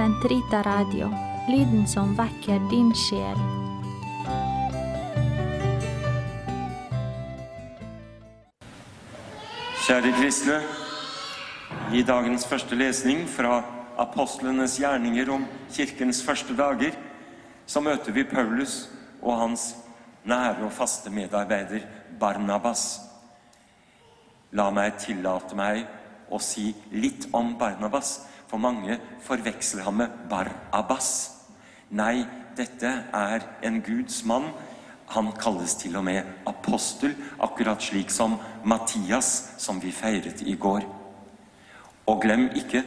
Sentrita Radio, lyden som vekker din sjel. Kjære kristne. I dagens første lesning fra apostlenes gjerninger om kirkens første dager, så møter vi Paulus og hans nære og faste medarbeider Barnabas. La meg tillate meg å si litt om Barnabas, for mange forveksler ham med Barabbas. Nei, dette er en Guds mann. Han kalles til og med apostel, akkurat slik som Mattias, som vi feiret i går. Og glem ikke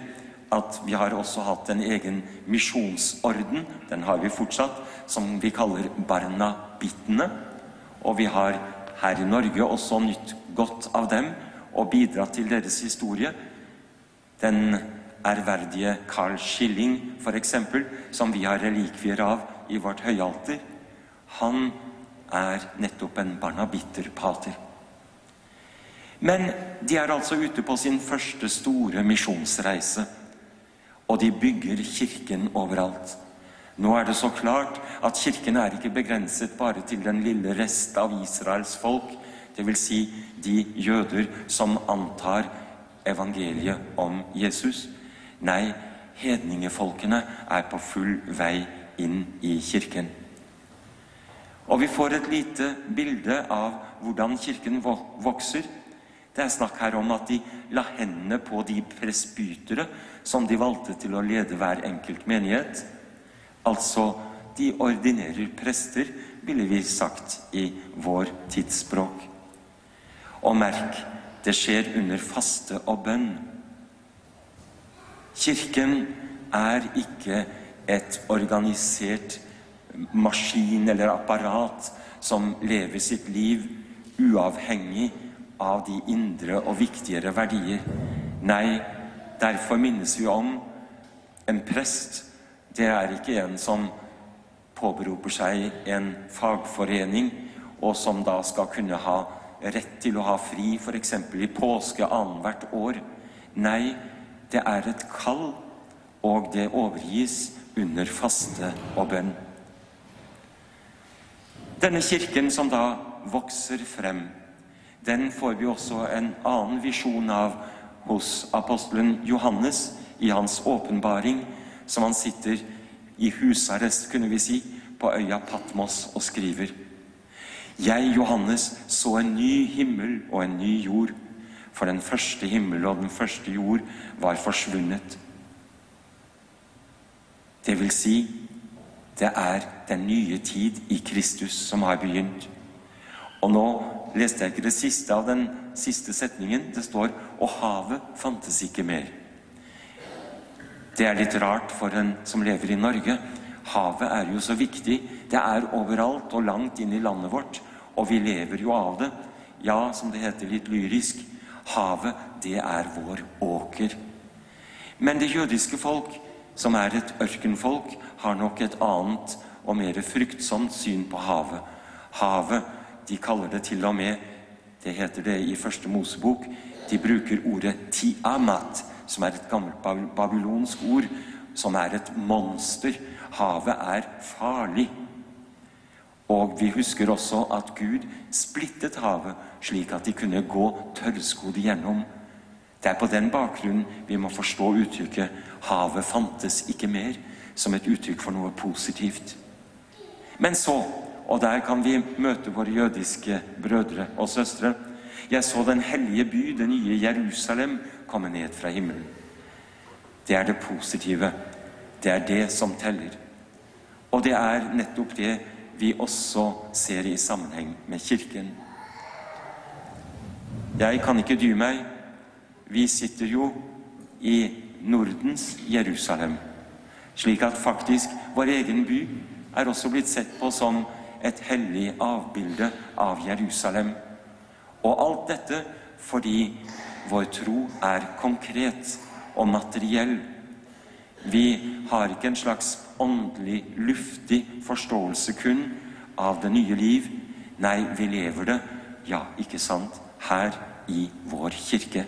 at vi har også hatt en egen misjonsorden, den har vi fortsatt, som vi kaller Barnabittene. Og vi har her i Norge også nytt godt av dem og bidratt til deres historie. Den ærverdige Carl Schilling, f.eks., som vi har relikvier av i vårt høyalter, han er nettopp en barnabitterpater. Men de er altså ute på sin første store misjonsreise, og de bygger kirken overalt. Nå er det så klart at kirken er ikke begrenset bare til den lille rest av Israels folk, dvs. Si de jøder som antar evangeliet om Jesus. Nei, hedningefolkene er på full vei inn i kirken. Og vi får et lite bilde av hvordan kirken vokser. Det er snakk her om at de la hendene på de presbytere som de valgte til å lede hver enkelt menighet. Altså, de ordinerer prester, ville vi sagt i vår tidsspråk. Og merk, det skjer under faste og bønn. Kirken er ikke et organisert maskin eller apparat som lever sitt liv uavhengig av de indre og viktigere verdier. Nei, derfor minnes vi om en prest. Det er ikke en som påberoper seg en fagforening, og som da skal kunne ha rett til å ha fri f.eks. i påske annethvert år. Nei, det er et kall, og det overgis under faste og bønn. Denne kirken som da vokser frem, den får vi også en annen visjon av hos apostelen Johannes i hans åpenbaring, som han sitter i husarrest, kunne vi si, på øya Patmos og skriver. Jeg, Johannes, så en ny himmel og en ny jord, for den første himmel og den første jord var forsvunnet. Det vil si, det er den nye tid i Kristus som har begynt. Og nå leste jeg ikke det siste av den siste setningen. Det står 'Og havet fantes ikke mer'. Det er litt rart for en som lever i Norge. Havet er jo så viktig. Det er overalt og langt inn i landet vårt, og vi lever jo av det. Ja, som det heter litt lyrisk, havet, det er vår åker. Men det jødiske folk, som er et ørkenfolk, har nok et annet og mer fryktsomt syn på havet. Havet, de kaller det til og med Det heter det i første Mosebok. De bruker ordet tiamat, som er et gammelt babylonsk ord, som er et monster. Havet er farlig. Og vi husker også at Gud splittet havet slik at de kunne gå tørrskodd igjennom. Det er på den bakgrunn vi må forstå uttrykket 'havet fantes ikke mer' som et uttrykk for noe positivt. Men så, og der kan vi møte våre jødiske brødre og søstre, jeg så den hellige by, det nye Jerusalem, komme ned fra himmelen. Det er det positive. Det er det som teller. Og det er nettopp det vi også ser i sammenheng med Kirken. Jeg kan ikke dy meg. Vi sitter jo i Nordens Jerusalem, slik at faktisk vår egen by er også blitt sett på som et hellig avbilde av Jerusalem. Og alt dette fordi vår tro er konkret og materiell. Vi har ikke en slags åndelig, luftig forståelse kun av det nye liv. Nei, vi lever det, ja, ikke sant, her i vår kirke.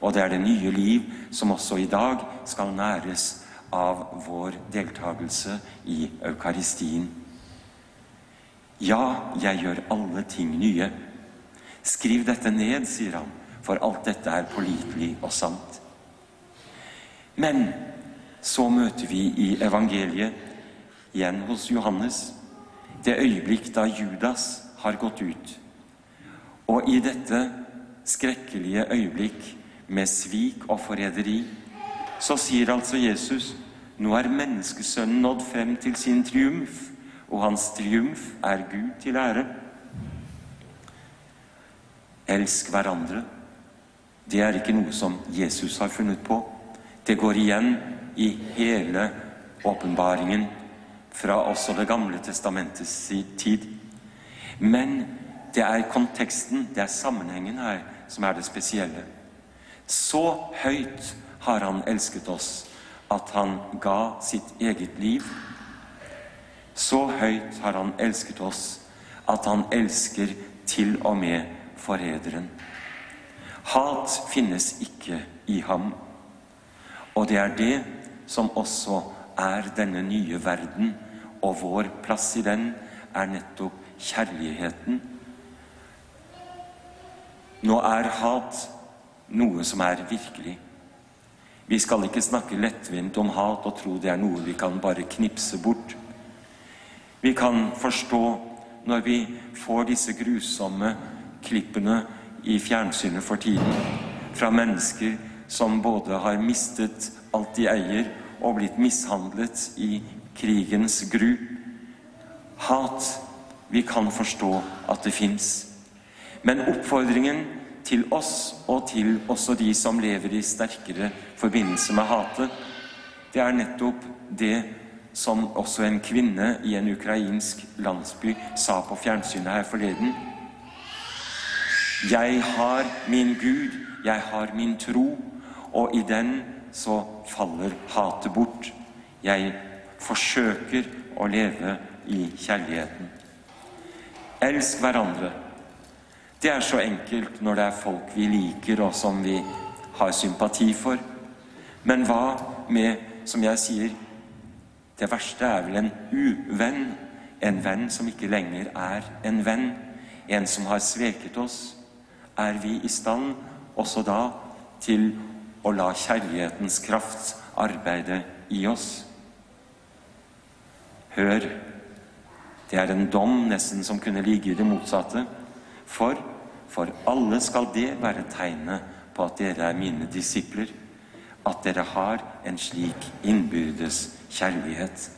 Og det er det nye liv som også i dag skal næres av vår deltakelse i eukaristien. Ja, jeg gjør alle ting nye. Skriv dette ned, sier han, for alt dette er pålitelig og sant. Men så møter vi i evangeliet, igjen hos Johannes, det øyeblikk da Judas har gått ut. Og i dette skrekkelige øyeblikk med svik og forræderi, så sier altså Jesus nå er menneskesønnen nådd frem til sin triumf, og hans triumf er Gud til ære. Elsk hverandre. Det er ikke noe som Jesus har funnet på. Det går igjen i hele åpenbaringen fra også Det gamle testamentets tid. Men det er konteksten, det er sammenhengen her, som er det spesielle. Så høyt har han elsket oss at han ga sitt eget liv. Så høyt har han elsket oss at han elsker til og med forræderen. Hat finnes ikke i ham. Og det er det som også er denne nye verden, og vår plass i den er nettopp kjærligheten. Nå er hat noe som er virkelig. Vi skal ikke snakke lettvint om hat og tro det er noe vi kan bare knipse bort. Vi kan forstå når vi får disse grusomme klippene i fjernsynet for tiden fra mennesker som både har mistet alt de eier, og blitt mishandlet i krigens gru. Hat vi kan forstå at det fins. Men oppfordringen til oss og til også de som lever i sterkere forbindelse med hatet, det er nettopp det som også en kvinne i en ukrainsk landsby sa på fjernsynet her forleden. Jeg har min Gud, jeg har min tro, og i den så faller hatet bort. Jeg forsøker å leve i kjærligheten. Elsk hverandre. Det er så enkelt når det er folk vi liker, og som vi har sympati for. Men hva med, som jeg sier, det verste er vel en uvenn. En venn som ikke lenger er en venn. En som har sveket oss. Er vi i stand også da til å la kjærlighetens kraft arbeide i oss? Hør, det er en dom nesten som kunne ligge i det motsatte. For for alle skal det være tegnet på at dere er mine disipler, at dere har en slik innbyrdes kjærlighet.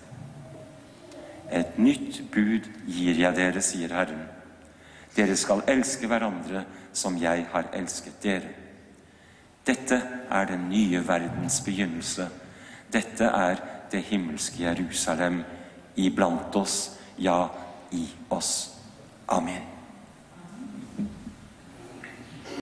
Et nytt bud gir jeg dere, sier Herren. Dere skal elske hverandre som jeg har elsket dere. Dette er den nye verdens begynnelse. Dette er det himmelske Jerusalem iblant oss, ja, i oss. Amen.